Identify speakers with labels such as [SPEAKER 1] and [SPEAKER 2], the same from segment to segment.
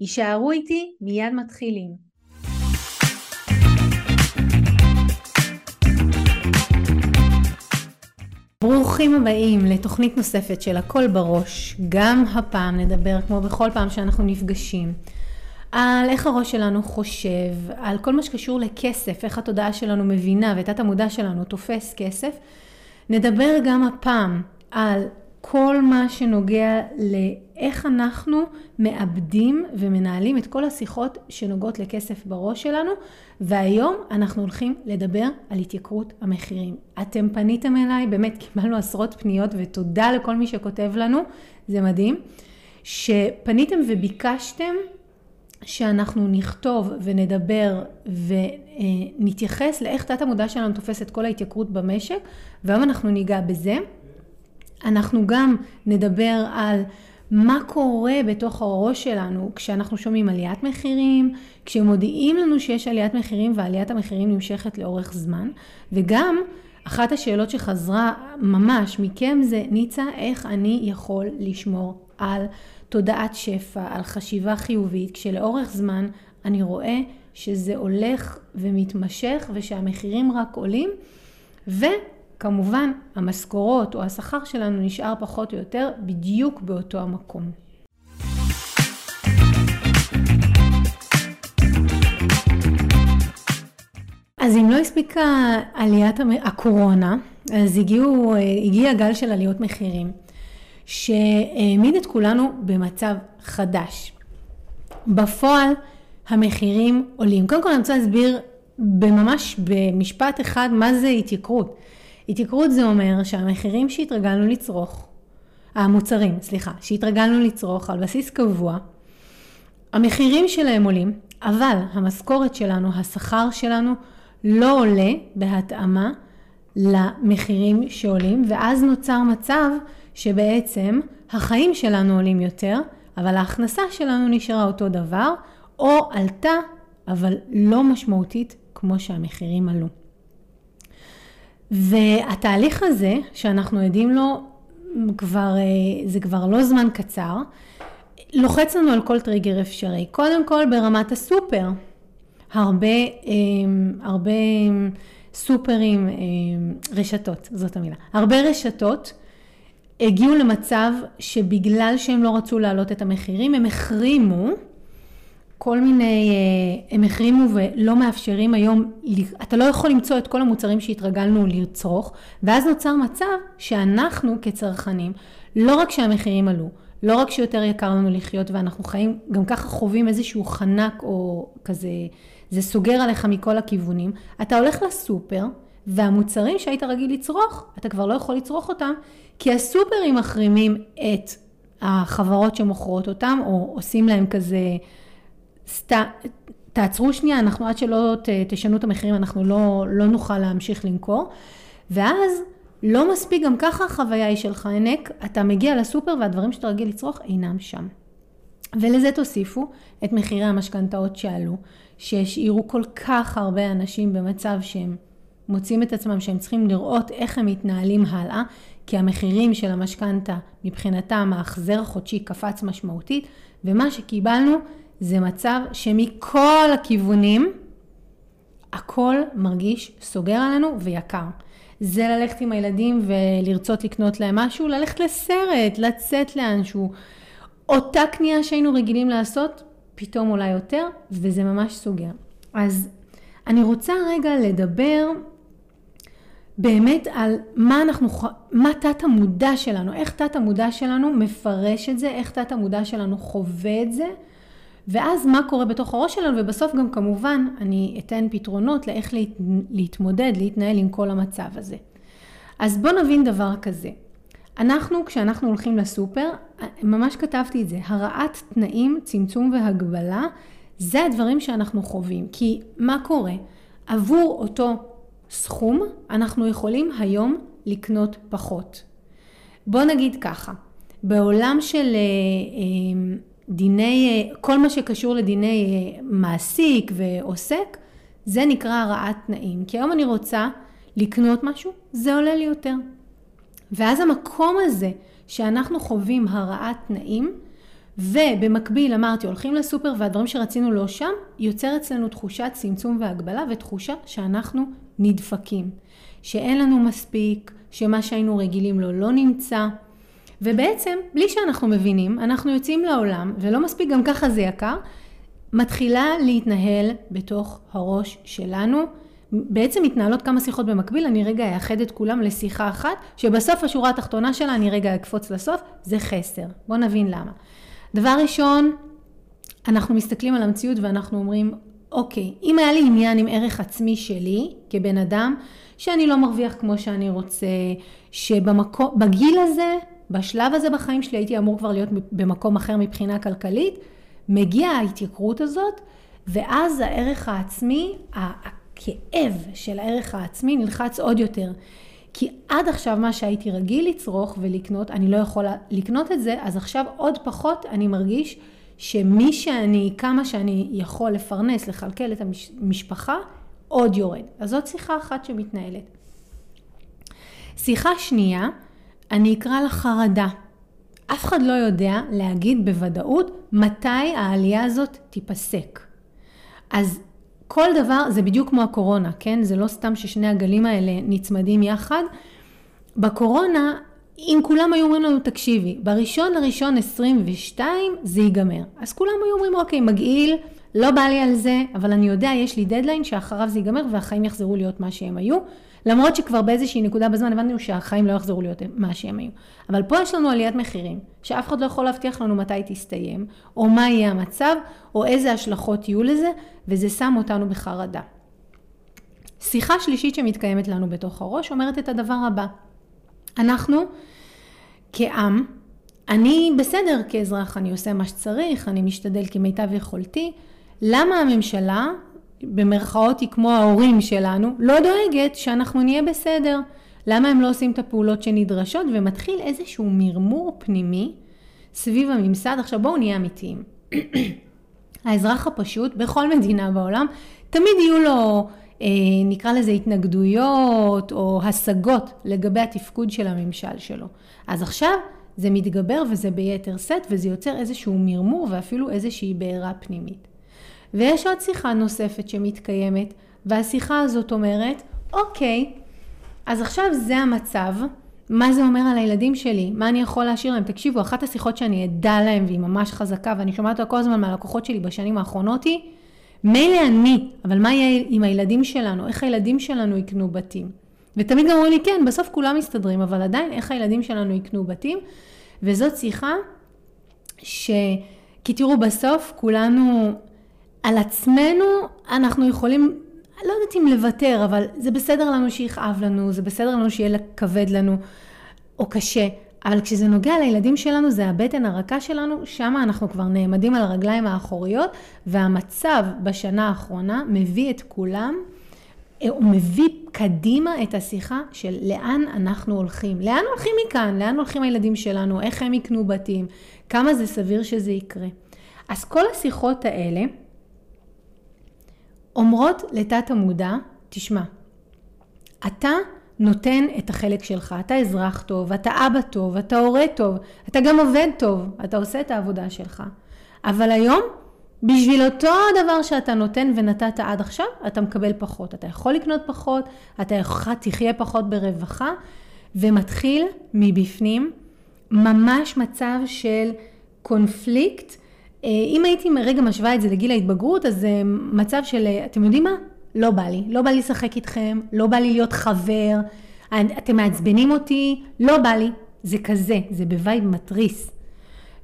[SPEAKER 1] יישארו איתי, מיד מתחילים. ברוכים הבאים לתוכנית נוספת של הכל בראש. גם הפעם נדבר, כמו בכל פעם שאנחנו נפגשים, על איך הראש שלנו חושב, על כל מה שקשור לכסף, איך התודעה שלנו מבינה ותת המודע שלנו תופס כסף. נדבר גם הפעם על כל מה שנוגע לאיך אנחנו מאבדים ומנהלים את כל השיחות שנוגעות לכסף בראש שלנו, והיום אנחנו הולכים לדבר על התייקרות המחירים. אתם פניתם אליי, באמת קיבלנו עשרות פניות ותודה לכל מי שכותב לנו, זה מדהים, שפניתם וביקשתם שאנחנו נכתוב ונדבר ונתייחס לאיך תת המודע שלנו תופס את כל ההתייקרות במשק, והיום אנחנו ניגע בזה. אנחנו גם נדבר על מה קורה בתוך הראש שלנו כשאנחנו שומעים עליית מחירים, כשמודיעים לנו שיש עליית מחירים ועליית המחירים נמשכת לאורך זמן, וגם אחת השאלות שחזרה ממש מכם זה, ניצה, איך אני יכול לשמור על תודעת שפע, על חשיבה חיובית, כשלאורך זמן אני רואה שזה הולך ומתמשך ושהמחירים רק עולים, ו... כמובן, המשכורות או השכר שלנו נשאר פחות או יותר בדיוק באותו המקום. אז אם לא הספיקה עליית הקורונה, אז הגיעו, הגיע גל של עליות מחירים, שהעמיד את כולנו במצב חדש. בפועל המחירים עולים. קודם כל אני רוצה להסביר בממש במשפט אחד מה זה התייקרות. התייקרות זה אומר שהמחירים שהתרגלנו לצרוך, המוצרים, סליחה, שהתרגלנו לצרוך על בסיס קבוע, המחירים שלהם עולים, אבל המשכורת שלנו, השכר שלנו, לא עולה בהתאמה למחירים שעולים, ואז נוצר מצב שבעצם החיים שלנו עולים יותר, אבל ההכנסה שלנו נשארה אותו דבר, או עלתה, אבל לא משמעותית כמו שהמחירים עלו. והתהליך הזה, שאנחנו עדים לו כבר, אה, זה כבר לא זמן קצר, לוחץ לנו על כל טריגר אפשרי. קודם כל ברמת הסופר, הרבה, אה, הרבה סופרים, אה, רשתות, זאת המילה, הרבה רשתות הגיעו למצב שבגלל שהם לא רצו להעלות את המחירים, הם החרימו כל מיני, אה, הם החרימו ולא מאפשרים היום, אתה לא יכול למצוא את כל המוצרים שהתרגלנו לצרוך, ואז נוצר מצב שאנחנו כצרכנים, לא רק שהמחירים עלו, לא רק שיותר יקר לנו לחיות ואנחנו חיים, גם ככה חווים איזשהו חנק או כזה, זה סוגר עליך מכל הכיוונים, אתה הולך לסופר, והמוצרים שהיית רגיל לצרוך, אתה כבר לא יכול לצרוך אותם, כי הסופרים מחרימים את החברות שמוכרות אותם, או עושים להם כזה... סת... תעצרו שנייה, אנחנו עד שלא ת, תשנו את המחירים, אנחנו לא, לא נוכל להמשיך למכור. ואז לא מספיק, גם ככה החוויה היא של חנק, אתה מגיע לסופר והדברים שאתה רגיל לצרוך אינם שם. ולזה תוסיפו את מחירי המשכנתאות שעלו, שהשאירו כל כך הרבה אנשים במצב שהם מוצאים את עצמם שהם צריכים לראות איך הם מתנהלים הלאה, כי המחירים של המשכנתה מבחינתם ההחזר החודשי קפץ משמעותית, ומה שקיבלנו זה מצב שמכל הכיוונים הכל מרגיש סוגר עלינו ויקר. זה ללכת עם הילדים ולרצות לקנות להם משהו, ללכת לסרט, לצאת לאנשהו. אותה קנייה שהיינו רגילים לעשות, פתאום עולה יותר, וזה ממש סוגר. אז אני רוצה רגע לדבר באמת על מה אנחנו, מה תת המודע שלנו, איך תת המודע שלנו מפרש את זה, איך תת המודע שלנו חווה את זה, ואז מה קורה בתוך הראש שלנו, ובסוף גם כמובן אני אתן פתרונות לאיך להת... להתמודד, להתנהל עם כל המצב הזה. אז בואו נבין דבר כזה. אנחנו, כשאנחנו הולכים לסופר, ממש כתבתי את זה, הרעת תנאים, צמצום והגבלה, זה הדברים שאנחנו חווים. כי מה קורה? עבור אותו סכום אנחנו יכולים היום לקנות פחות. בוא נגיד ככה, בעולם של אה, אה, דיני, כל מה שקשור לדיני מעסיק ועוסק, זה נקרא הרעת תנאים. כי היום אני רוצה לקנות משהו, זה עולה לי יותר. ואז המקום הזה שאנחנו חווים הרעת תנאים, ובמקביל אמרתי הולכים לסופר והדברים שרצינו לא שם, יוצר אצלנו תחושת צמצום והגבלה ותחושה שאנחנו נדפקים, שאין לנו מספיק, שמה שהיינו רגילים לו לא נמצא. ובעצם, בלי שאנחנו מבינים, אנחנו יוצאים לעולם, ולא מספיק גם ככה זה יקר, מתחילה להתנהל בתוך הראש שלנו. בעצם מתנהלות כמה שיחות במקביל, אני רגע אאחד את כולם לשיחה אחת, שבסוף השורה התחתונה שלה אני רגע אקפוץ לסוף, זה חסר. בואו נבין למה. דבר ראשון, אנחנו מסתכלים על המציאות ואנחנו אומרים, אוקיי, אם היה לי עניין עם ערך עצמי שלי, כבן אדם, שאני לא מרוויח כמו שאני רוצה, שבגיל הזה, בשלב הזה בחיים שלי הייתי אמור כבר להיות במקום אחר מבחינה כלכלית, מגיעה ההתייקרות הזאת, ואז הערך העצמי, הכאב של הערך העצמי נלחץ עוד יותר. כי עד עכשיו מה שהייתי רגיל לצרוך ולקנות, אני לא יכולה לקנות את זה, אז עכשיו עוד פחות אני מרגיש שמי שאני, כמה שאני יכול לפרנס, לכלכל את המשפחה, עוד יורד. אז זאת שיחה אחת שמתנהלת. שיחה שנייה, אני אקרא לה חרדה. אף אחד לא יודע להגיד בוודאות מתי העלייה הזאת תיפסק. אז כל דבר, זה בדיוק כמו הקורונה, כן? זה לא סתם ששני הגלים האלה נצמדים יחד. בקורונה, אם כולם היו אומרים לנו, תקשיבי, בראשון לראשון 22 זה ייגמר. אז כולם היו אומרים, אוקיי, מגעיל, לא בא לי על זה, אבל אני יודע, יש לי דדליין שאחריו זה ייגמר והחיים יחזרו להיות מה שהם היו. למרות שכבר באיזושהי נקודה בזמן הבנו שהחיים לא יחזרו להיות מה שהם היו. אבל פה יש לנו עליית מחירים, שאף אחד לא יכול להבטיח לנו מתי תסתיים, או מה יהיה המצב, או איזה השלכות יהיו לזה, וזה שם אותנו בחרדה. שיחה שלישית שמתקיימת לנו בתוך הראש אומרת את הדבר הבא. אנחנו כעם, אני בסדר כאזרח, אני עושה מה שצריך, אני משתדל כמיטב יכולתי. למה הממשלה במרכאות היא כמו ההורים שלנו, לא דואגת שאנחנו נהיה בסדר. למה הם לא עושים את הפעולות שנדרשות? ומתחיל איזשהו מרמור פנימי סביב הממסד. עכשיו בואו נהיה אמיתיים. האזרח הפשוט בכל מדינה בעולם, תמיד יהיו לו, אה, נקרא לזה התנגדויות או השגות לגבי התפקוד של הממשל שלו. אז עכשיו זה מתגבר וזה ביתר שאת וזה יוצר איזשהו מרמור ואפילו איזושהי בעירה פנימית. ויש עוד שיחה נוספת שמתקיימת, והשיחה הזאת אומרת, אוקיי, אז עכשיו זה המצב, מה זה אומר על הילדים שלי? מה אני יכול להשאיר להם? תקשיבו, אחת השיחות שאני אדע להם והיא ממש חזקה ואני שומעת אותה כל הזמן מהלקוחות שלי בשנים האחרונות היא, מילא אני, אבל מה יהיה עם הילדים שלנו? איך הילדים שלנו יקנו בתים? ותמיד גם אומרים לי, כן, בסוף כולם מסתדרים, אבל עדיין איך הילדים שלנו יקנו בתים? וזאת שיחה ש... כי תראו, בסוף כולנו על עצמנו אנחנו יכולים, לא יודעת אם לוותר, אבל זה בסדר לנו שיכאב לנו, זה בסדר לנו שיהיה כבד לנו או קשה, אבל כשזה נוגע לילדים שלנו, זה הבטן הרכה שלנו, שם אנחנו כבר נעמדים על הרגליים האחוריות, והמצב בשנה האחרונה מביא את כולם, הוא מביא קדימה את השיחה של לאן אנחנו הולכים. לאן הולכים מכאן? לאן הולכים הילדים שלנו? איך הם יקנו בתים? כמה זה סביר שזה יקרה? אז כל השיחות האלה, אומרות לתת המודע, תשמע, אתה נותן את החלק שלך, אתה אזרח טוב, אתה אבא טוב, אתה הורה טוב, אתה גם עובד טוב, אתה עושה את העבודה שלך. אבל היום, בשביל אותו הדבר שאתה נותן ונתת עד עכשיו, אתה מקבל פחות. אתה יכול לקנות פחות, אתה יכול, תחיה פחות ברווחה, ומתחיל מבפנים ממש מצב של קונפליקט אם הייתי רגע משווה את זה לגיל ההתבגרות, אז זה מצב של, אה, אתם יודעים מה? לא בא לי. לא בא לי לשחק איתכם, לא בא לי להיות חבר, אתם מעצבנים אותי, לא בא לי. זה כזה, זה ב vibe מתריס.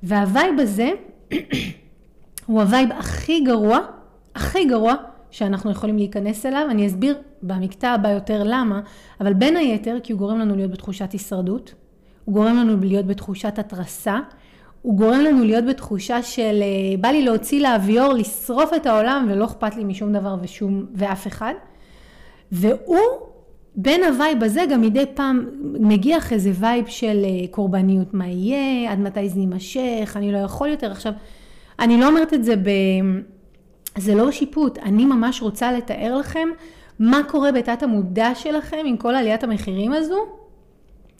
[SPEAKER 1] וה vibe הזה הוא ה vibe הכי גרוע, הכי גרוע שאנחנו יכולים להיכנס אליו. אני אסביר במקטע הבא יותר למה, אבל בין היתר כי הוא גורם לנו להיות בתחושת הישרדות, הוא גורם לנו להיות בתחושת התרסה, הוא גורם לנו להיות בתחושה של אה, בא לי להוציא לאוויר, לשרוף את העולם ולא אכפת לי משום דבר ושום, ואף אחד. והוא בין ה vibe הזה גם מדי פעם מגיח איזה vibe של אה, קורבניות, מה יהיה, עד מתי זה יימשך, אני לא יכול יותר. עכשיו, אני לא אומרת את זה ב... זה לא שיפוט, אני ממש רוצה לתאר לכם מה קורה בתת המודע שלכם עם כל עליית המחירים הזו,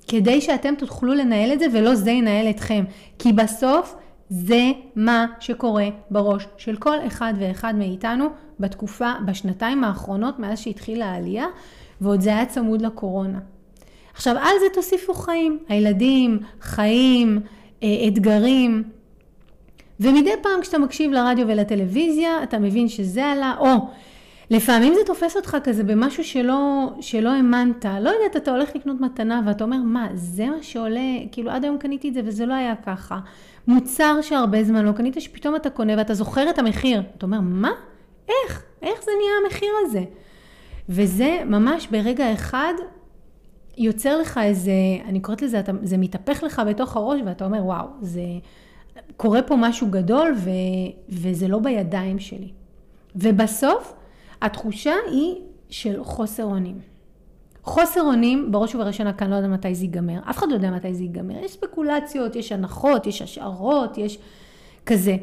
[SPEAKER 1] כדי שאתם תוכלו לנהל את זה ולא זה ינהל אתכם. כי בסוף זה מה שקורה בראש של כל אחד ואחד מאיתנו בתקופה, בשנתיים האחרונות מאז שהתחילה העלייה, ועוד זה היה צמוד לקורונה. עכשיו על זה תוסיפו חיים, הילדים, חיים, אה, אתגרים, ומדי פעם כשאתה מקשיב לרדיו ולטלוויזיה, אתה מבין שזה עלה, או לפעמים זה תופס אותך כזה במשהו שלא, שלא האמנת, לא יודעת, אתה הולך לקנות מתנה ואתה אומר, מה, זה מה שעולה, כאילו עד היום קניתי את זה וזה לא היה ככה. מוצר שהרבה זמן לא קנית, שפתאום אתה קונה ואתה זוכר את המחיר. אתה אומר, מה? איך? איך זה נהיה המחיר הזה? וזה ממש ברגע אחד יוצר לך איזה, אני קוראת לזה, אתה, זה מתהפך לך בתוך הראש ואתה אומר, וואו, זה, קורה פה משהו גדול ו, וזה לא בידיים שלי. ובסוף, התחושה היא של חוסר אונים. חוסר אונים, בראש ובראשונה כאן לא יודע מתי זה ייגמר, אף אחד לא יודע מתי זה ייגמר, יש ספקולציות, יש הנחות, יש השערות, יש כזה.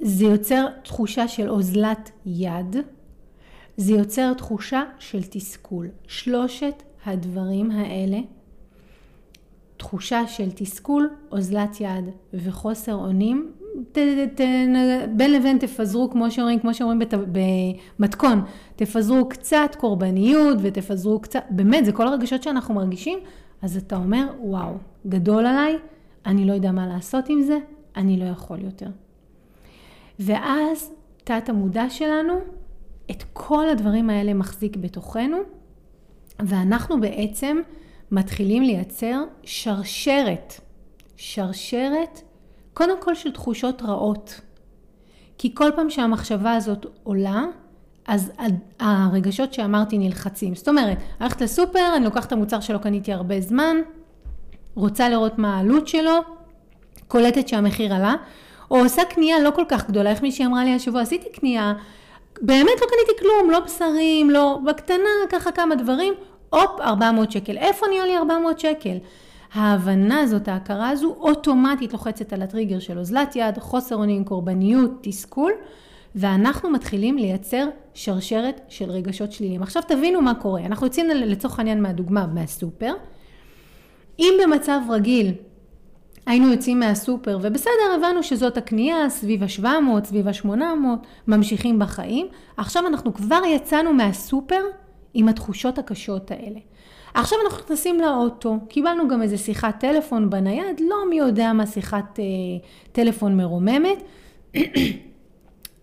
[SPEAKER 1] זה יוצר תחושה של אוזלת יד, זה יוצר תחושה של תסכול. שלושת הדברים האלה, תחושה של תסכול, אוזלת יד וחוסר אונים, ת, ת, בין לבין תפזרו, כמו שאומרים, כמו שאומרים בת, במתכון, תפזרו קצת קורבניות ותפזרו קצת, באמת, זה כל הרגשות שאנחנו מרגישים, אז אתה אומר, וואו, גדול עליי, אני לא יודע מה לעשות עם זה, אני לא יכול יותר. ואז תת המודע שלנו את כל הדברים האלה מחזיק בתוכנו, ואנחנו בעצם מתחילים לייצר שרשרת, שרשרת קודם כל של תחושות רעות. כי כל פעם שהמחשבה הזאת עולה, אז הרגשות שאמרתי נלחצים. זאת אומרת, הלכת לסופר, אני לוקחת את המוצר שלא קניתי הרבה זמן, רוצה לראות מה העלות שלו, קולטת שהמחיר עלה, או עושה קנייה לא כל כך גדולה, איך מישהי אמרה לי השבוע, עשיתי קנייה באמת לא קניתי כלום, לא בשרים, לא, בקטנה, ככה כמה דברים, הופ, 400 שקל. איפה נהיה לי 400 שקל? ההבנה הזאת, ההכרה הזו, אוטומטית לוחצת על הטריגר של אוזלת יד, חוסר אונים, קורבניות, תסכול, ואנחנו מתחילים לייצר שרשרת של רגשות שליליים. עכשיו תבינו מה קורה. אנחנו יוצאים לצורך העניין מהדוגמה מהסופר. אם במצב רגיל היינו יוצאים מהסופר, ובסדר, הבנו שזאת הקנייה, סביב ה-700, סביב ה-800, ממשיכים בחיים. עכשיו אנחנו כבר יצאנו מהסופר עם התחושות הקשות האלה. עכשיו אנחנו נכנסים לאוטו, קיבלנו גם איזה שיחת טלפון בנייד, לא מי יודע מה שיחת אה, טלפון מרוממת,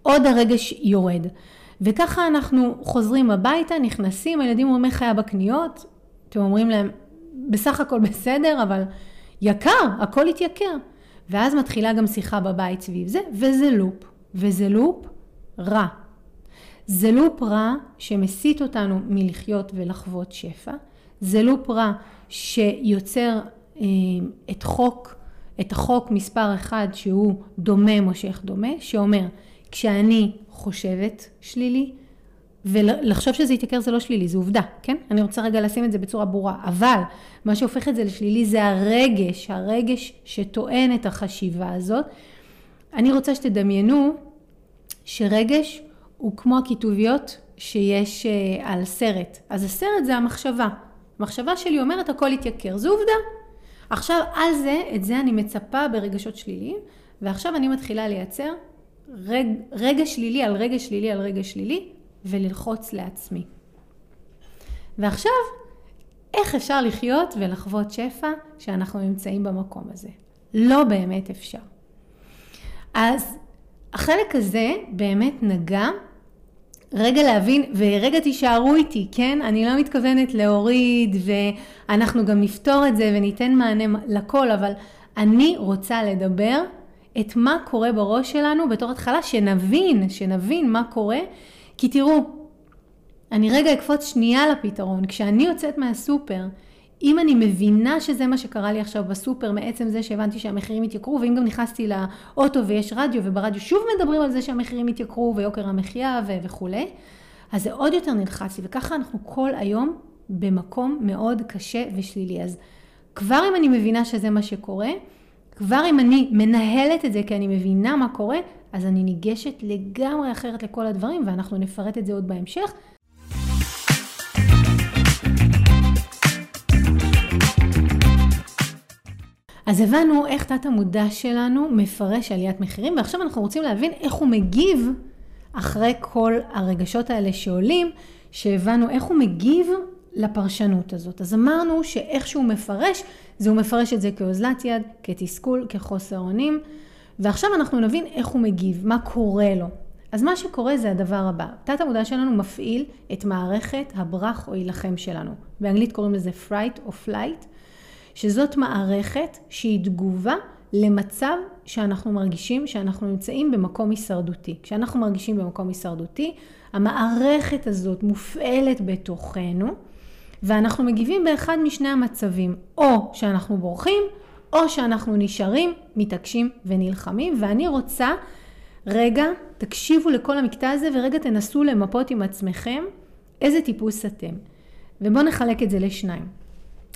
[SPEAKER 1] עוד הרגש יורד. וככה אנחנו חוזרים הביתה, נכנסים, הילדים אומרים איך היה בקניות, אתם אומרים להם, בסך הכל בסדר, אבל יקר, הכל התייקר. ואז מתחילה גם שיחה בבית סביב זה, וזה לופ. וזה לופ רע. זה לופ רע שמסית אותנו מלחיות ולחוות שפע. זה לופ רע שיוצר אה, את חוק, את החוק מספר אחד שהוא דומה מושך דומה, שאומר כשאני חושבת שלילי, ולחשוב שזה יתייקר זה לא שלילי, זה עובדה, כן? אני רוצה רגע לשים את זה בצורה ברורה. אבל מה שהופך את זה לשלילי זה הרגש, הרגש שטוען את החשיבה הזאת. אני רוצה שתדמיינו שרגש הוא כמו הכיתוביות שיש uh, על סרט. אז הסרט זה המחשבה. המחשבה שלי אומרת הכל יתייקר, זו עובדה. עכשיו על זה, את זה אני מצפה ברגשות שליליים, ועכשיו אני מתחילה לייצר רג, רגע שלילי על רגע שלילי על רגע שלילי, וללחוץ לעצמי. ועכשיו, איך אפשר לחיות ולחוות שפע שאנחנו נמצאים במקום הזה? לא באמת אפשר. אז החלק הזה באמת נגע רגע להבין, ורגע תישארו איתי, כן? אני לא מתכוונת להוריד, ואנחנו גם נפתור את זה וניתן מענה לכל, אבל אני רוצה לדבר את מה קורה בראש שלנו בתור התחלה, שנבין, שנבין מה קורה, כי תראו, אני רגע אקפוץ שנייה לפתרון. כשאני יוצאת מהסופר אם אני מבינה שזה מה שקרה לי עכשיו בסופר, מעצם זה שהבנתי שהמחירים התייקרו, ואם גם נכנסתי לאוטו ויש רדיו, וברדיו שוב מדברים על זה שהמחירים התייקרו, ויוקר המחיה ו- וכולי, אז זה עוד יותר נלחץ לי, וככה אנחנו כל היום במקום מאוד קשה ושלילי. אז כבר אם אני מבינה שזה מה שקורה, כבר אם אני מנהלת את זה כי אני מבינה מה קורה, אז אני ניגשת לגמרי אחרת לכל הדברים, ואנחנו נפרט את זה עוד בהמשך. אז הבנו איך תת המודע שלנו מפרש עליית מחירים, ועכשיו אנחנו רוצים להבין איך הוא מגיב אחרי כל הרגשות האלה שעולים, שהבנו איך הוא מגיב לפרשנות הזאת. אז אמרנו שאיך שהוא מפרש, זה הוא מפרש את זה כאוזלת יד, כתסכול, כחוסר אונים, ועכשיו אנחנו נבין איך הוא מגיב, מה קורה לו. אז מה שקורה זה הדבר הבא, תת המודע שלנו מפעיל את מערכת הברח או יילחם שלנו. באנגלית קוראים לזה fright או flight, שזאת מערכת שהיא תגובה למצב שאנחנו מרגישים שאנחנו נמצאים במקום הישרדותי. כשאנחנו מרגישים במקום הישרדותי, המערכת הזאת מופעלת בתוכנו, ואנחנו מגיבים באחד משני המצבים, או שאנחנו בורחים, או שאנחנו נשארים, מתעקשים ונלחמים, ואני רוצה, רגע, תקשיבו לכל המקטע הזה ורגע תנסו למפות עם עצמכם איזה טיפוס אתם. ובואו נחלק את זה לשניים.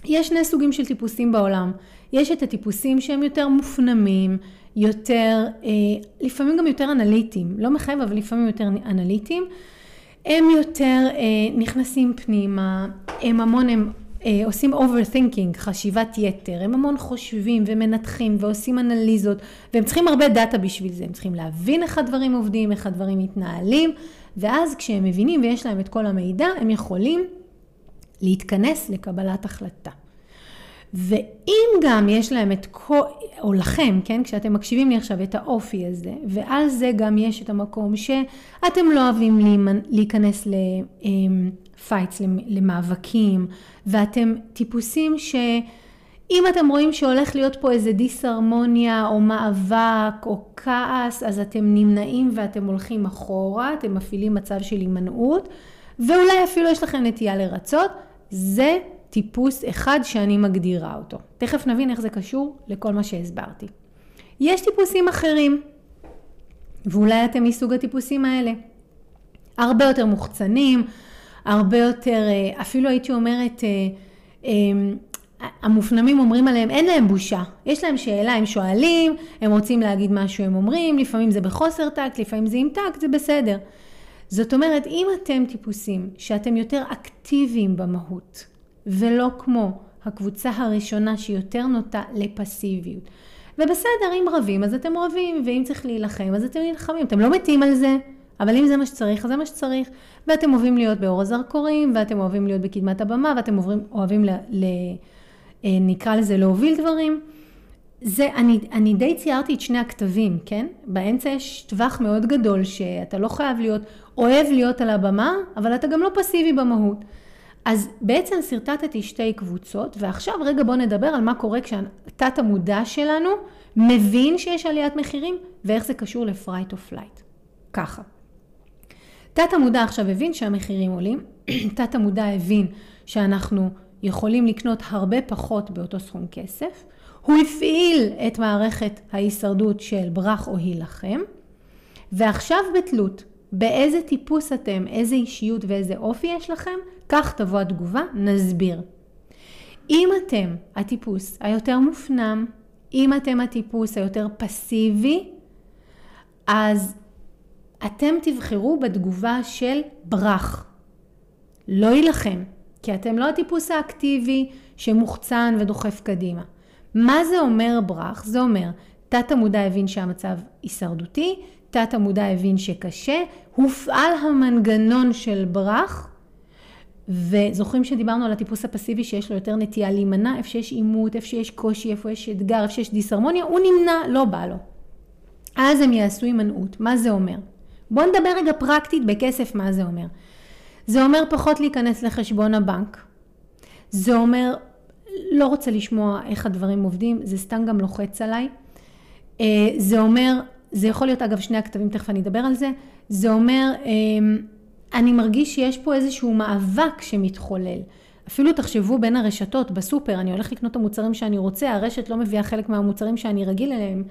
[SPEAKER 1] יש שני סוגים של טיפוסים בעולם. יש את הטיפוסים שהם יותר מופנמים, יותר, אה, לפעמים גם יותר אנליטיים, לא מחייב אבל לפעמים יותר אנליטיים. הם יותר אה, נכנסים פנימה, הם המון, הם אה, עושים overthinking, חשיבת יתר, הם המון חושבים ומנתחים ועושים אנליזות, והם צריכים הרבה דאטה בשביל זה, הם צריכים להבין איך הדברים עובדים, איך הדברים מתנהלים, ואז כשהם מבינים ויש להם את כל המידע, הם יכולים להתכנס לקבלת החלטה. ואם גם יש להם את כל, או לכם, כן, כשאתם מקשיבים לי עכשיו את האופי הזה, ועל זה גם יש את המקום שאתם לא אוהבים להיכנס לפייטס, למאבקים, ואתם טיפוסים שאם אתם רואים שהולך להיות פה איזה דיסהרמוניה או מאבק או כעס, אז אתם נמנעים ואתם הולכים אחורה, אתם מפעילים מצב של הימנעות, ואולי אפילו יש לכם נטייה לרצות, זה טיפוס אחד שאני מגדירה אותו. תכף נבין איך זה קשור לכל מה שהסברתי. יש טיפוסים אחרים, ואולי אתם מסוג הטיפוסים האלה. הרבה יותר מוחצנים, הרבה יותר, אה, אפילו הייתי אומרת, אה, אה, המופנמים אומרים עליהם, אין להם בושה. יש להם שאלה, הם שואלים, הם רוצים להגיד משהו, הם אומרים, לפעמים זה בחוסר טקט, לפעמים זה עם טקט, זה בסדר. זאת אומרת, אם אתם טיפוסים שאתם יותר אקטיביים במהות, ולא כמו הקבוצה הראשונה שהיא יותר נוטה לפסיביות. ובסדר, אם רבים אז אתם רבים, ואם צריך להילחם אז אתם נלחמים. אתם לא מתים על זה, אבל אם זה מה שצריך, אז זה מה שצריך. ואתם אוהבים להיות באור הזרקורים, ואתם אוהבים להיות בקדמת הבמה, ואתם אוהבים, אוהבים ל, ל, אה, נקרא לזה להוביל דברים. זה, אני, אני די ציירתי את שני הכתבים, כן? באמצע יש טווח מאוד גדול שאתה לא חייב להיות, אוהב להיות על הבמה, אבל אתה גם לא פסיבי במהות. אז בעצם שרטטתי שתי קבוצות, ועכשיו רגע בואו נדבר על מה קורה כשהתת המודע שלנו מבין שיש עליית מחירים, ואיך זה קשור ל fight או flight. ככה. תת המודע עכשיו הבין שהמחירים עולים, תת המודע הבין שאנחנו יכולים לקנות הרבה פחות באותו סכום כסף, הוא הפעיל את מערכת ההישרדות של ברח או הילחם, ועכשיו בתלות באיזה טיפוס אתם, איזה אישיות ואיזה אופי יש לכם, כך תבוא התגובה, נסביר. אם אתם הטיפוס היותר מופנם, אם אתם הטיפוס היותר פסיבי, אז אתם תבחרו בתגובה של ברח. לא יילחם, כי אתם לא הטיפוס האקטיבי שמוחצן ודוחף קדימה. מה זה אומר ברח? זה אומר, תת המודע הבין שהמצב הישרדותי, תת המודע הבין שקשה, הופעל המנגנון של ברח, וזוכרים שדיברנו על הטיפוס הפסיבי שיש לו יותר נטייה להימנע, איפה שיש עימות, איפה שיש קושי, איפה יש אתגר, איפה שיש דיסהרמוניה, הוא נמנע, לא בא לו. אז הם יעשו הימנעות. מה זה אומר? בואו נדבר רגע פרקטית בכסף מה זה אומר. זה אומר פחות להיכנס לחשבון הבנק. זה אומר, לא רוצה לשמוע איך הדברים עובדים, זה סתם גם לוחץ עליי. אה, זה אומר, זה יכול להיות אגב שני הכתבים, תכף אני אדבר על זה. זה אומר, אמ, אני מרגיש שיש פה איזשהו מאבק שמתחולל. אפילו תחשבו בין הרשתות בסופר, אני הולך לקנות את המוצרים שאני רוצה, הרשת לא מביאה חלק מהמוצרים שאני רגיל אליהם,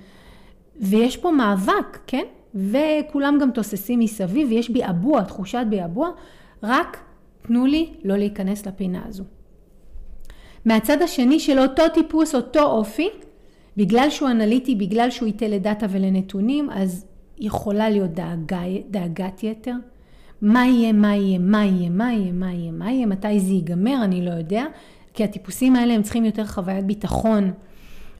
[SPEAKER 1] ויש פה מאבק, כן? וכולם גם תוססים מסביב, ויש ביעבוע, תחושת ביעבוע, רק תנו לי לא להיכנס לפינה הזו. מהצד השני של אותו טיפוס, אותו אופי, בגלל שהוא אנליטי, בגלל שהוא ייתה לדאטה ולנתונים, אז יכולה להיות דאגה, דאגת יתר. מה יהיה, מה יהיה, מה יהיה, מה יהיה, מה יהיה, מה יהיה, מתי זה ייגמר, אני לא יודע, כי הטיפוסים האלה הם צריכים יותר חוויית ביטחון,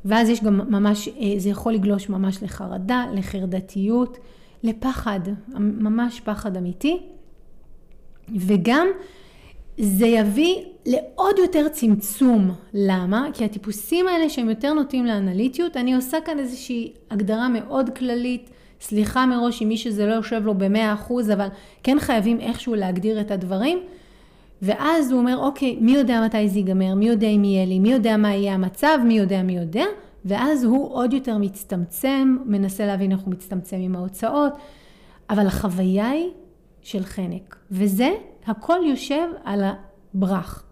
[SPEAKER 1] ואז יש גם ממש, אה, זה יכול לגלוש ממש לחרדה, לחרדתיות, לפחד, ממש פחד אמיתי, וגם זה יביא לעוד יותר צמצום. למה? כי הטיפוסים האלה שהם יותר נוטים לאנליטיות, אני עושה כאן איזושהי הגדרה מאוד כללית, סליחה מראש עם מי שזה לא יושב לו במאה אחוז, אבל כן חייבים איכשהו להגדיר את הדברים. ואז הוא אומר, אוקיי, מי יודע מתי זה ייגמר, מי יודע אם יהיה לי, מי יודע מה יהיה המצב, מי יודע מי יודע, ואז הוא עוד יותר מצטמצם, מנסה להבין איך הוא מצטמצם עם ההוצאות, אבל החוויה היא של חנק, וזה הכל יושב על הברח.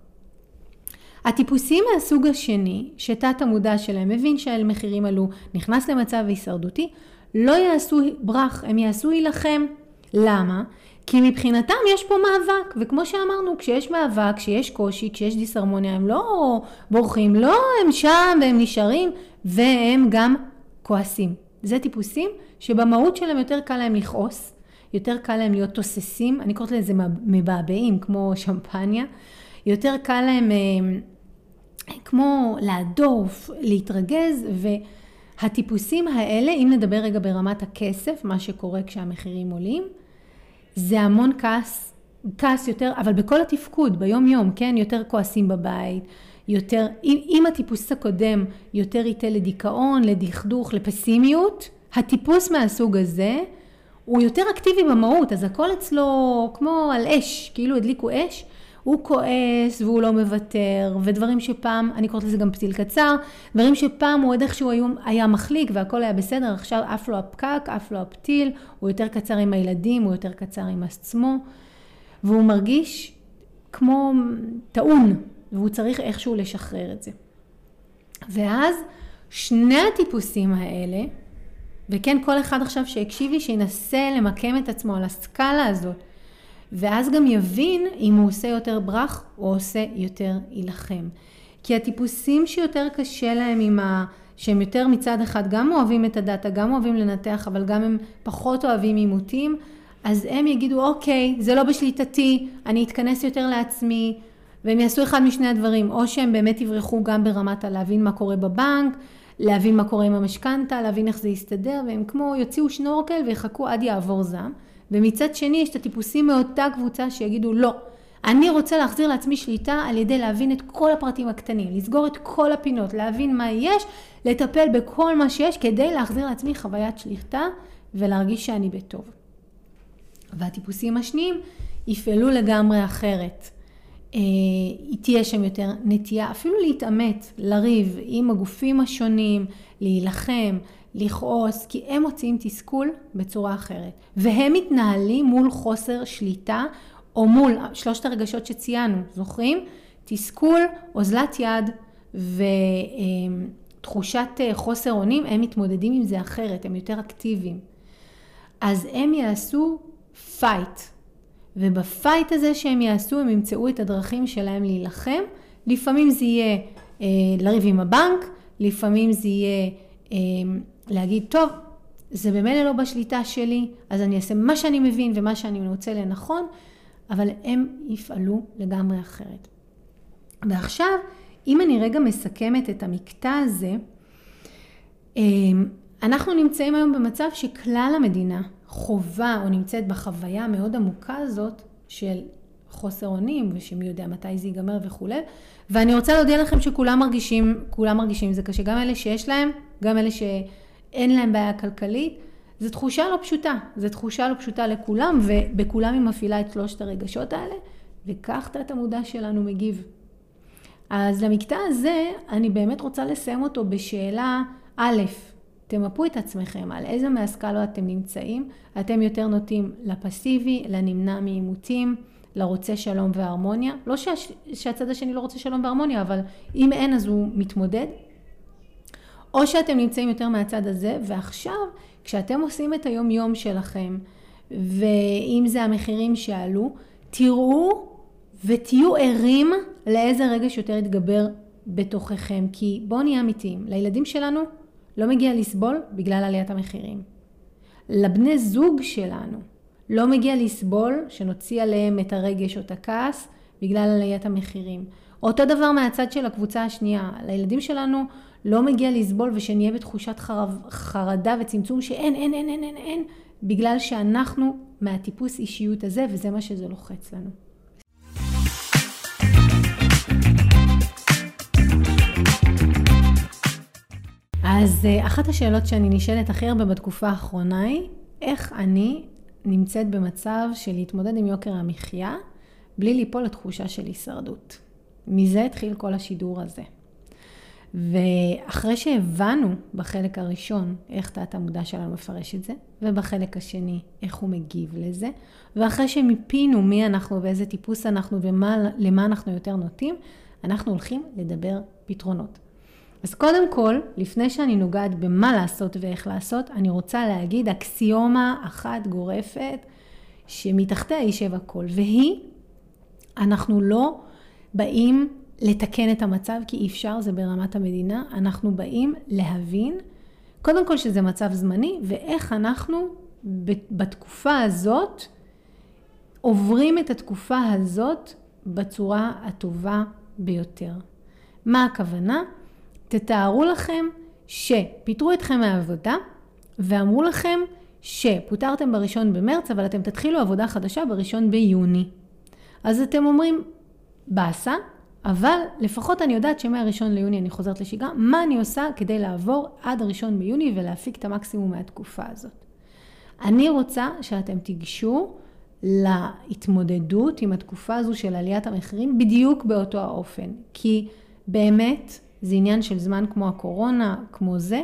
[SPEAKER 1] הטיפוסים מהסוג השני, שתת המודע שלהם מבין שהמחירים עלו, נכנס למצב הישרדותי, לא יעשו ברח, הם יעשו להילחם. למה? כי מבחינתם יש פה מאבק, וכמו שאמרנו, כשיש מאבק, כשיש קושי, כשיש דיסהרמוניה, הם לא בורחים, לא, הם שם והם נשארים, והם גם כועסים. זה טיפוסים שבמהות שלהם יותר קל להם לכעוס, יותר קל להם להיות תוססים, אני קוראת לזה מבעבעים, כמו שמפניה, יותר קל להם אה, כמו להדוף, להתרגז, והטיפוסים האלה, אם נדבר רגע ברמת הכסף, מה שקורה כשהמחירים עולים, זה המון כעס, כעס יותר, אבל בכל התפקוד, ביום יום, כן? יותר כועסים בבית, יותר, אם, אם הטיפוס הקודם יותר ייתה לדיכאון, לדכדוך, לפסימיות, הטיפוס מהסוג הזה הוא יותר אקטיבי במהות, אז הכל אצלו כמו על אש, כאילו הדליקו אש, הוא כועס והוא לא מוותר, ודברים שפעם, אני קוראת לזה גם פתיל קצר, דברים שפעם הוא עוד איכשהו היה, היה מחליק והכל היה בסדר, עכשיו עף לו הפקק, עף לו הפתיל, הוא יותר קצר עם הילדים, הוא יותר קצר עם עצמו, והוא מרגיש כמו טעון, והוא צריך איכשהו לשחרר את זה. ואז שני הטיפוסים האלה, וכן כל אחד עכשיו שהקשיב לי, שינסה למקם את עצמו על הסקאלה הזאת, ואז גם יבין אם הוא עושה יותר ברח או עושה יותר יילחם. כי הטיפוסים שיותר קשה להם עם ה... שהם יותר מצד אחד גם אוהבים את הדאטה, גם אוהבים לנתח, אבל גם הם פחות אוהבים עימותים, אז הם יגידו, אוקיי, זה לא בשליטתי, אני אתכנס יותר לעצמי, והם יעשו אחד משני הדברים, או שהם באמת יברחו גם ברמת הלהבין מה קורה בבנק, להבין מה קורה עם המשכנתה, להבין איך זה יסתדר, והם כמו יוציאו שנורקל ויחכו עד יעבור זעם. ומצד שני יש את הטיפוסים מאותה קבוצה שיגידו לא, אני רוצה להחזיר לעצמי שליטה על ידי להבין את כל הפרטים הקטנים, לסגור את כל הפינות, להבין מה יש, לטפל בכל מה שיש כדי להחזיר לעצמי חוויית שליטה ולהרגיש שאני בטוב. והטיפוסים השניים יפעלו לגמרי אחרת. אה, תהיה שם יותר נטייה אפילו להתעמת, לריב עם הגופים השונים, להילחם, לכעוס, כי הם מוציאים תסכול בצורה אחרת. והם מתנהלים מול חוסר שליטה, או מול שלושת הרגשות שציינו, זוכרים? תסכול, אוזלת יד ותחושת אה, חוסר אונים, הם מתמודדים עם זה אחרת, הם יותר אקטיביים. אז הם יעשו fight, וב fight הזה שהם יעשו, הם ימצאו את הדרכים שלהם להילחם. לפעמים זה יהיה אה, לריב עם הבנק, לפעמים זה יהיה אה, להגיד, טוב, זה במילא לא בשליטה שלי, אז אני אעשה מה שאני מבין ומה שאני מוצא לנכון, אבל הם יפעלו לגמרי אחרת. ועכשיו, אם אני רגע מסכמת את המקטע הזה, אה, אנחנו נמצאים היום במצב שכלל המדינה חובה או נמצאת בחוויה המאוד עמוקה הזאת של חוסר אונים ושמי יודע מתי זה ייגמר וכולי. ואני רוצה להודיע לכם שכולם מרגישים, כולם מרגישים זה קשה, גם אלה שיש להם, גם אלה שאין להם בעיה כלכלית. זו תחושה לא פשוטה, זו תחושה לא פשוטה לכולם, ובכולם היא מפעילה את שלושת הרגשות האלה, וכך תת המודע שלנו מגיב. אז למקטע הזה, אני באמת רוצה לסיים אותו בשאלה, א', תמפו את עצמכם על איזה מהסקלות אתם נמצאים. אתם יותר נוטים לפסיבי, לנמנע מעימותים, לרוצה שלום והרמוניה. לא שה, שהצד השני לא רוצה שלום והרמוניה, אבל אם אין אז הוא מתמודד. או שאתם נמצאים יותר מהצד הזה, ועכשיו, כשאתם עושים את היום יום שלכם, ואם זה המחירים שעלו, תראו ותהיו ערים לאיזה רגש יותר יתגבר בתוככם. כי בואו נהיה אמיתיים, לילדים שלנו לא מגיע לסבול בגלל עליית המחירים. לבני זוג שלנו לא מגיע לסבול שנוציא עליהם את הרגש או את הכעס בגלל עליית המחירים. אותו דבר מהצד של הקבוצה השנייה, לילדים שלנו לא מגיע לסבול ושנהיה בתחושת חרב, חרדה וצמצום שאין, אין, אין, אין, אין, אין, בגלל שאנחנו מהטיפוס אישיות הזה וזה מה שזה לוחץ לנו. אז אה, אחת השאלות שאני נשאלת הכי הרבה בתקופה האחרונה היא, איך אני נמצאת במצב של להתמודד עם יוקר המחיה בלי ליפול לתחושה של הישרדות. מזה התחיל כל השידור הזה. ואחרי שהבנו בחלק הראשון איך תת המודע שלנו מפרש את זה, ובחלק השני איך הוא מגיב לזה, ואחרי שמיפינו מי אנחנו ואיזה טיפוס אנחנו ולמה אנחנו יותר נוטים, אנחנו הולכים לדבר פתרונות. אז קודם כל, לפני שאני נוגעת במה לעשות ואיך לעשות, אני רוצה להגיד אקסיומה אחת גורפת שמתחתיה יישב הכל, והיא, אנחנו לא באים לתקן את המצב כי אי אפשר, זה ברמת המדינה, אנחנו באים להבין, קודם כל שזה מצב זמני, ואיך אנחנו בתקופה הזאת עוברים את התקופה הזאת בצורה הטובה ביותר. מה הכוונה? תתארו לכם שפיטרו אתכם מהעבודה ואמרו לכם שפוטרתם בראשון במרץ, אבל אתם תתחילו עבודה חדשה בראשון ביוני. אז אתם אומרים, באסה, אבל לפחות אני יודעת שמהראשון ליוני אני חוזרת לשגרה, מה אני עושה כדי לעבור עד הראשון ביוני ולהפיק את המקסימום מהתקופה הזאת. אני רוצה שאתם תיגשו להתמודדות עם התקופה הזו של עליית המחירים בדיוק באותו האופן, כי באמת זה עניין של זמן כמו הקורונה, כמו זה,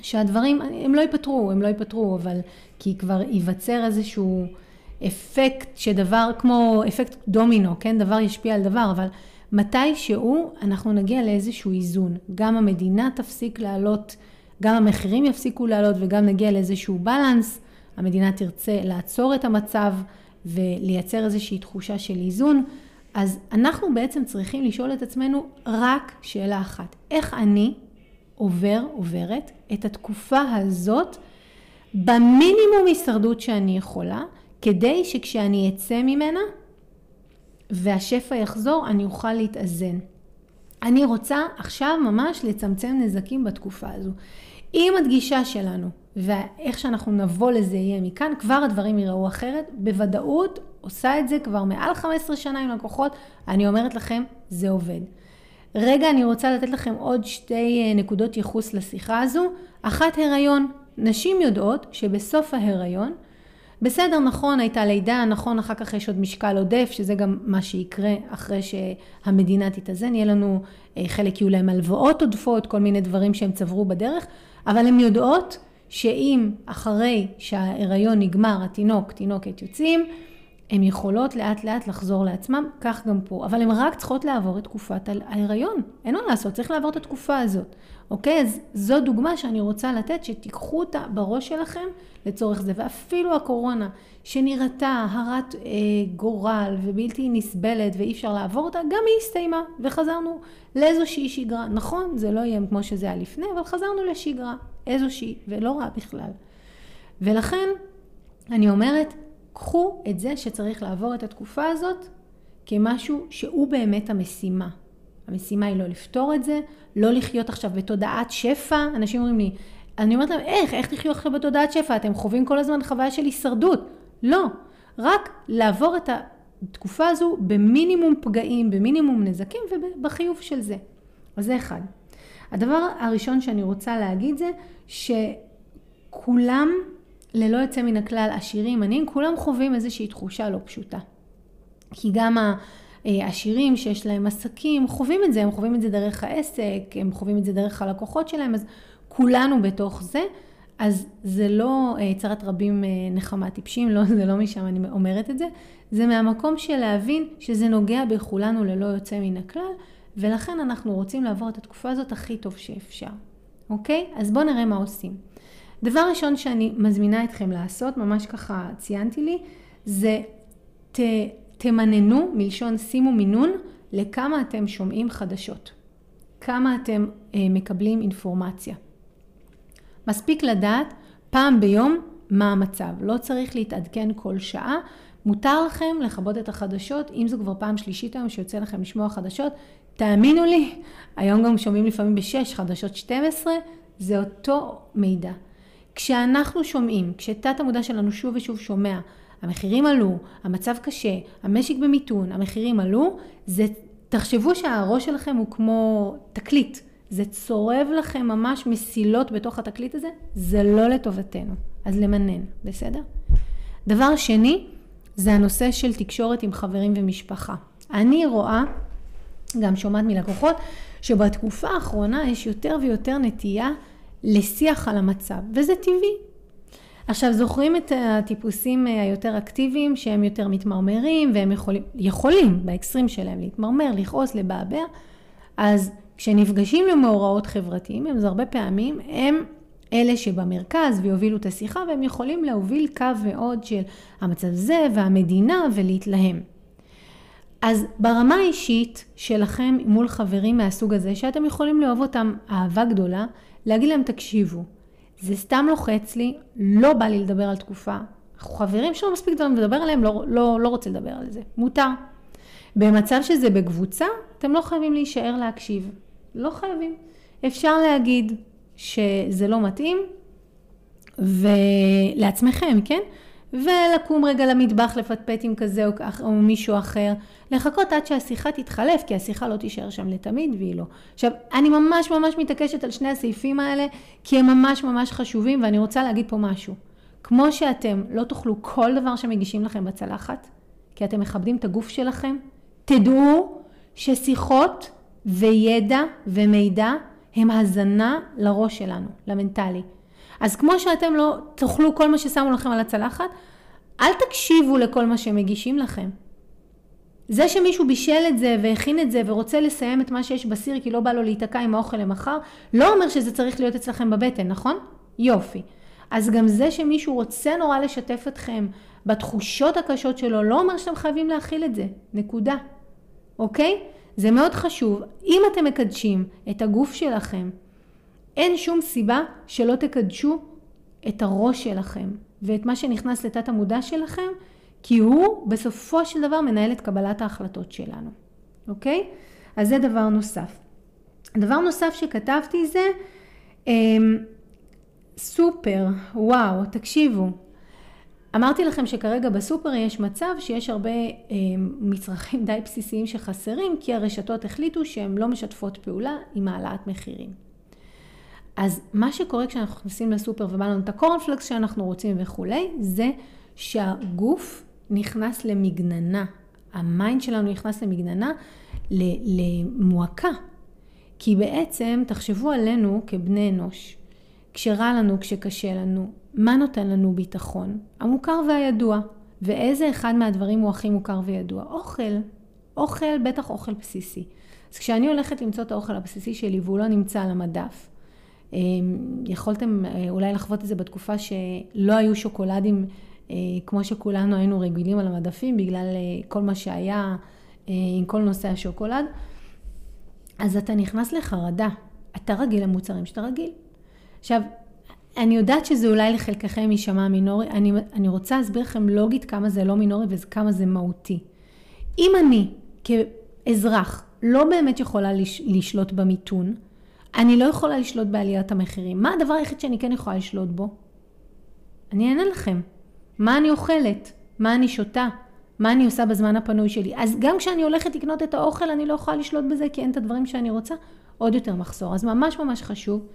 [SPEAKER 1] שהדברים, הם לא ייפתרו, הם לא ייפתרו, אבל כי כבר ייווצר איזשהו אפקט שדבר, כמו אפקט דומינו, כן? דבר ישפיע על דבר, אבל מתי שהוא אנחנו נגיע לאיזשהו איזון. גם המדינה תפסיק לעלות, גם המחירים יפסיקו לעלות וגם נגיע לאיזשהו בלנס. המדינה תרצה לעצור את המצב ולייצר איזושהי תחושה של איזון. אז אנחנו בעצם צריכים לשאול את עצמנו רק שאלה אחת, איך אני עובר, עוברת את התקופה הזאת במינימום הישרדות שאני יכולה, כדי שכשאני אצא ממנה והשפע יחזור, אני אוכל להתאזן. אני רוצה עכשיו ממש לצמצם נזקים בתקופה הזו. אם הדגישה שלנו ואיך שאנחנו נבוא לזה יהיה מכאן, כבר הדברים ייראו אחרת. בוודאות עושה את זה כבר מעל 15 שנה עם לקוחות, אני אומרת לכם, זה עובד. רגע, אני רוצה לתת לכם עוד שתי אה, נקודות ייחוס לשיחה הזו. אחת, הריון. נשים יודעות שבסוף ההריון, בסדר, נכון, הייתה לידה, נכון, אחר כך יש עוד משקל עודף, שזה גם מה שיקרה אחרי שהמדינה תתאזן, יהיה לנו, אה, חלק יהיו להם הלוואות עודפות, כל מיני דברים שהם צברו בדרך, אבל הן יודעות שאם אחרי שההיריון נגמר, התינוק, תינוקת יוצאים, הן יכולות לאט לאט לחזור לעצמם, כך גם פה. אבל הן רק צריכות לעבור את תקופת ההיריון. אין מה לעשות, צריך לעבור את התקופה הזאת. אוקיי? אז זו דוגמה שאני רוצה לתת, שתיקחו אותה בראש שלכם לצורך זה. ואפילו הקורונה, שנראתה הרת אה, גורל ובלתי נסבלת ואי אפשר לעבור אותה, גם היא הסתיימה וחזרנו לאיזושהי שגרה. נכון, זה לא יהיה כמו שזה היה לפני, אבל חזרנו לשגרה איזושהי, ולא רע בכלל. ולכן, אני אומרת, קחו את זה שצריך לעבור את התקופה הזאת כמשהו שהוא באמת המשימה. המשימה היא לא לפתור את זה, לא לחיות עכשיו בתודעת שפע. אנשים אומרים לי, אני אומרת להם, איך? איך תחיו עכשיו בתודעת שפע? אתם חווים כל הזמן חוויה של הישרדות. לא, רק לעבור את התקופה הזו במינימום פגעים, במינימום נזקים ובחיוב של זה. אז זה אחד. הדבר הראשון שאני רוצה להגיד זה שכולם ללא יוצא מן הכלל, עשירים, עניים, כולם חווים איזושהי תחושה לא פשוטה. כי גם העשירים שיש להם עסקים חווים את זה, הם חווים את זה דרך העסק, הם חווים את זה דרך הלקוחות שלהם, אז כולנו בתוך זה, אז זה לא אה, צרת רבים אה, נחמה טיפשים, לא, זה לא משם אני אומרת את זה, זה מהמקום של להבין שזה נוגע בכולנו ללא יוצא מן הכלל, ולכן אנחנו רוצים לעבור את התקופה הזאת הכי טוב שאפשר, אוקיי? אז בואו נראה מה עושים. דבר ראשון שאני מזמינה אתכם לעשות, ממש ככה ציינתי לי, זה ת, תמננו, מלשון שימו מינון, לכמה אתם שומעים חדשות. כמה אתם אה, מקבלים אינפורמציה. מספיק לדעת פעם ביום מה המצב. לא צריך להתעדכן כל שעה. מותר לכם לכבות את החדשות, אם זו כבר פעם שלישית היום שיוצא לכם לשמוע חדשות, תאמינו לי, היום גם שומעים לפעמים ב-6 חדשות 12, זה אותו מידע. כשאנחנו שומעים, כשתת המודע שלנו שוב ושוב שומע, המחירים עלו, המצב קשה, המשק במיתון, המחירים עלו, זה, תחשבו שהראש שלכם הוא כמו תקליט. זה צורב לכם ממש מסילות בתוך התקליט הזה, זה לא לטובתנו. אז למנן, בסדר? דבר שני, זה הנושא של תקשורת עם חברים ומשפחה. אני רואה, גם שומעת מלקוחות, שבתקופה האחרונה יש יותר ויותר נטייה לשיח על המצב, וזה טבעי. עכשיו, זוכרים את הטיפוסים היותר אקטיביים, שהם יותר מתמרמרים, והם יכולים, יכולים באקסטרים שלהם להתמרמר, לכעוס, לבעבע, אז כשנפגשים למאורעות חברתיים, הם הרבה פעמים, הם אלה שבמרכז ויובילו את השיחה, והם יכולים להוביל קו מאוד של המצב זה והמדינה ולהתלהם. אז ברמה האישית שלכם מול חברים מהסוג הזה, שאתם יכולים לאהוב אותם אהבה גדולה, להגיד להם תקשיבו, זה סתם לוחץ לי, לא בא לי לדבר על תקופה. חברים שלא מספיק דברים לדבר עליהם, לא, לא, לא רוצה לדבר על זה, מותר. במצב שזה בקבוצה, אתם לא חייבים להישאר להקשיב. לא חייבים. אפשר להגיד שזה לא מתאים, ולעצמכם, כן? ולקום רגע למטבח לפטפט עם כזה או, או מישהו אחר, לחכות עד שהשיחה תתחלף, כי השיחה לא תישאר שם לתמיד והיא לא. עכשיו, אני ממש ממש מתעקשת על שני הסעיפים האלה, כי הם ממש ממש חשובים, ואני רוצה להגיד פה משהו. כמו שאתם לא תאכלו כל דבר שמגישים לכם בצלחת, כי אתם מכבדים את הגוף שלכם, תדעו ששיחות וידע ומידע הם הזנה לראש שלנו, למנטלי. אז כמו שאתם לא תאכלו כל מה ששמו לכם על הצלחת, אל תקשיבו לכל מה שמגישים לכם. זה שמישהו בישל את זה והכין את זה ורוצה לסיים את מה שיש בסיר כי לא בא לו להיתקע עם האוכל למחר, לא אומר שזה צריך להיות אצלכם בבטן, נכון? יופי. אז גם זה שמישהו רוצה נורא לשתף אתכם בתחושות הקשות שלו, לא אומר שאתם חייבים להכיל את זה, נקודה. אוקיי? זה מאוד חשוב. אם אתם מקדשים את הגוף שלכם, אין שום סיבה שלא תקדשו את הראש שלכם ואת מה שנכנס לתת המודע שלכם, כי הוא בסופו של דבר מנהל את קבלת ההחלטות שלנו, אוקיי? אז זה דבר נוסף. דבר נוסף שכתבתי זה אמ, סופר, וואו, תקשיבו, אמרתי לכם שכרגע בסופר יש מצב שיש הרבה אה, מצרכים די בסיסיים שחסרים, כי הרשתות החליטו שהן לא משתפות פעולה עם העלאת מחירים. אז מה שקורה כשאנחנו נכנסים לסופר ובא לנו את הקורנפלקס שאנחנו רוצים וכולי, זה שהגוף נכנס למגננה. ה mind שלנו נכנס למגננה, למועקה. כי בעצם, תחשבו עלינו כבני אנוש. כשרע לנו, כשקשה לנו, מה נותן לנו ביטחון? המוכר והידוע. ואיזה אחד מהדברים הוא הכי מוכר וידוע? אוכל. אוכל, בטח אוכל בסיסי. אז כשאני הולכת למצוא את האוכל הבסיסי שלי והוא לא נמצא על המדף, יכולתם אה, אולי לחוות את זה בתקופה שלא היו שוקולדים אה, כמו שכולנו היינו רגילים על המדפים, בגלל אה, כל מה שהיה עם כל נושא השוקולד, אז אתה נכנס לחרדה. אתה רגיל למוצרים שאתה רגיל. עכשיו, אני יודעת שזה אולי לחלקכם יישמע מינורי, אני, אני רוצה להסביר לכם לוגית כמה זה לא מינורי וכמה זה מהותי. אם אני כאזרח לא באמת יכולה לש, לשלוט במיתון, אני לא יכולה לשלוט בעליית המחירים. מה הדבר היחיד שאני כן יכולה לשלוט בו? אני אענה לכם. מה אני אוכלת? מה אני שותה? מה אני עושה בזמן הפנוי שלי? אז גם כשאני הולכת לקנות את האוכל, אני לא יכולה לשלוט בזה כי אין את הדברים שאני רוצה, עוד יותר מחסור. אז ממש ממש חשוב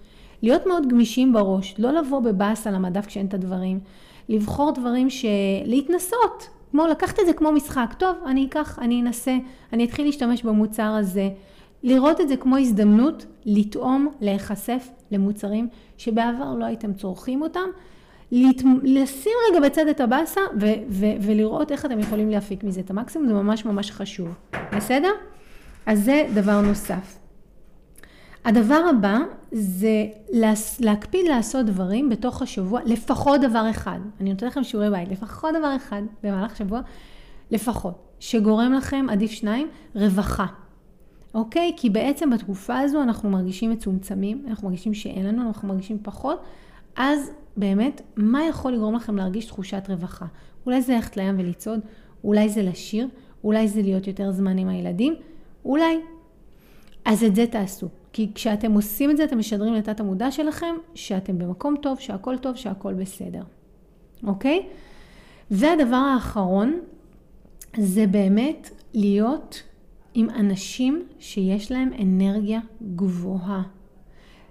[SPEAKER 1] להיות מאוד גמישים בראש, לא לבוא בבאס על המדף כשאין את הדברים, לבחור דברים ש... להתנסות, כמו לקחת את זה כמו משחק, טוב, אני אקח, אני אנסה, אני אתחיל להשתמש במוצר הזה, לראות את זה כמו הזדמנות לטעום, להיחשף למוצרים שבעבר לא הייתם צורכים אותם, להת... לשים רגע בצד את הבאסה ו- ו- ולראות איך אתם יכולים להפיק מזה את המקסימום, זה ממש ממש חשוב, בסדר? אז זה דבר נוסף. הדבר הבא זה להקפיד לעשות דברים בתוך השבוע, לפחות דבר אחד. אני נותנת לכם שיעורי בית, לפחות דבר אחד במהלך שבוע, לפחות, שגורם לכם, עדיף שניים, רווחה. אוקיי? כי בעצם בתקופה הזו אנחנו מרגישים מצומצמים, אנחנו מרגישים שאין לנו, אנחנו מרגישים פחות, אז באמת, מה יכול לגרום לכם להרגיש תחושת רווחה? אולי זה ללכת לים ולצעוד, אולי זה לשיר, אולי זה להיות יותר זמן עם הילדים, אולי. אז את זה תעשו. כי כשאתם עושים את זה, אתם משדרים לתת המודע שלכם שאתם במקום טוב, שהכל טוב, שהכל בסדר. אוקיי? והדבר האחרון, זה באמת להיות עם אנשים שיש להם אנרגיה גבוהה.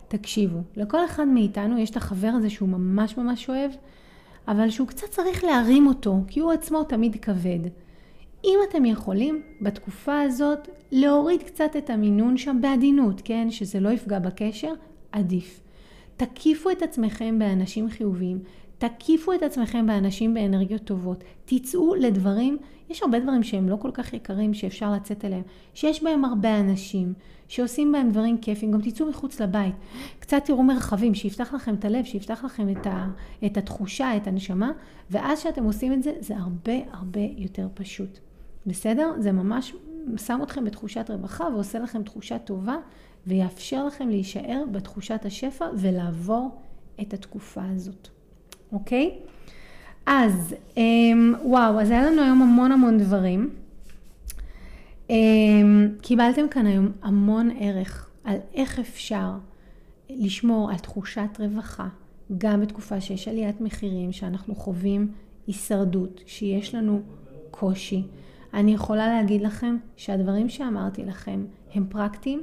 [SPEAKER 1] תקשיבו, לכל אחד מאיתנו יש את החבר הזה שהוא ממש ממש אוהב, אבל שהוא קצת צריך להרים אותו, כי הוא עצמו תמיד כבד. אם אתם יכולים בתקופה הזאת להוריד קצת את המינון שם בעדינות, כן? שזה לא יפגע בקשר, עדיף. תקיפו את עצמכם באנשים חיוביים, תקיפו את עצמכם באנשים באנרגיות טובות, תצאו לדברים, יש הרבה דברים שהם לא כל כך יקרים שאפשר לצאת אליהם, שיש בהם הרבה אנשים, שעושים בהם דברים כיפים, גם תצאו מחוץ לבית, קצת תראו מרחבים, שיפתח לכם את הלב, שיפתח לכם את, ה, את התחושה, את הנשמה, ואז שאתם עושים את זה, זה הרבה הרבה יותר פשוט. בסדר? זה ממש שם אתכם בתחושת רווחה ועושה לכם תחושה טובה ויאפשר לכם להישאר בתחושת השפע ולעבור את התקופה הזאת, אוקיי? אז אמ, וואו, אז היה לנו היום המון המון דברים. אמ, קיבלתם כאן היום המון ערך על איך אפשר לשמור על תחושת רווחה, גם בתקופה שיש עליית מחירים, שאנחנו חווים הישרדות, שיש לנו קושי. אני יכולה להגיד לכם שהדברים שאמרתי לכם הם פרקטיים,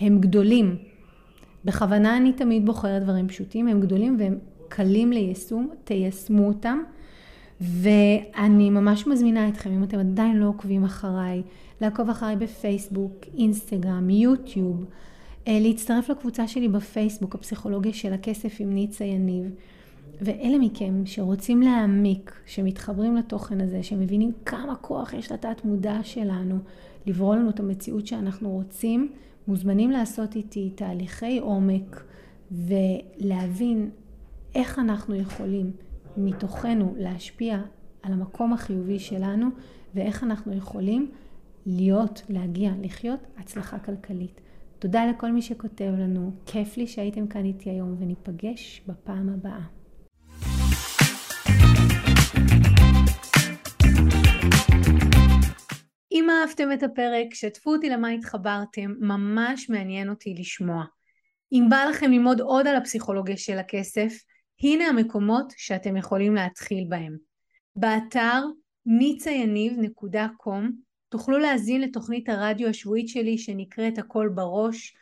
[SPEAKER 1] הם גדולים. בכוונה אני תמיד בוחרת דברים פשוטים, הם גדולים והם קלים ליישום, תיישמו אותם. ואני ממש מזמינה אתכם, אם אתם עדיין לא עוקבים אחריי, לעקוב אחריי בפייסבוק, אינסטגרם, יוטיוב, אה, להצטרף לקבוצה שלי בפייסבוק, הפסיכולוגיה של הכסף עם ניצה יניב. ואלה מכם שרוצים להעמיק, שמתחברים לתוכן הזה, שמבינים כמה כוח יש לתת מודע שלנו לברוא לנו את המציאות שאנחנו רוצים, מוזמנים לעשות איתי תהליכי עומק ולהבין איך אנחנו יכולים מתוכנו להשפיע על המקום החיובי שלנו ואיך אנחנו יכולים להיות, להגיע, לחיות הצלחה כלכלית. תודה לכל מי שכותב לנו, כיף לי שהייתם כאן איתי היום וניפגש בפעם הבאה. אם אהבתם את הפרק, שתפו אותי למה התחברתם, ממש מעניין אותי לשמוע. אם בא לכם ללמוד עוד על הפסיכולוגיה של הכסף, הנה המקומות שאתם יכולים להתחיל בהם. באתר nicayaniv.com תוכלו להזין לתוכנית הרדיו השבועית שלי שנקראת הכל בראש,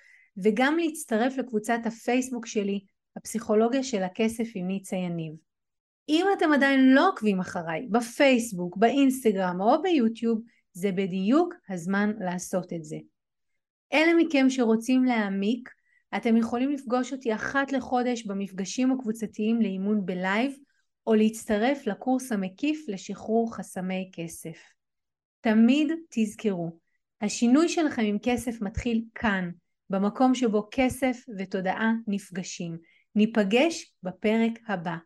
[SPEAKER 1] וגם להצטרף לקבוצת הפייסבוק שלי, הפסיכולוגיה של הכסף עם ניצה יניב. אם אתם עדיין לא עוקבים אחריי בפייסבוק, באינסטגרם או ביוטיוב, זה בדיוק הזמן לעשות את זה. אלה מכם שרוצים להעמיק, אתם יכולים לפגוש אותי אחת לחודש במפגשים הקבוצתיים לאימון בלייב, או להצטרף לקורס המקיף לשחרור חסמי כסף. תמיד תזכרו, השינוי שלכם עם כסף מתחיל כאן, במקום שבו כסף ותודעה נפגשים. ניפגש בפרק הבא.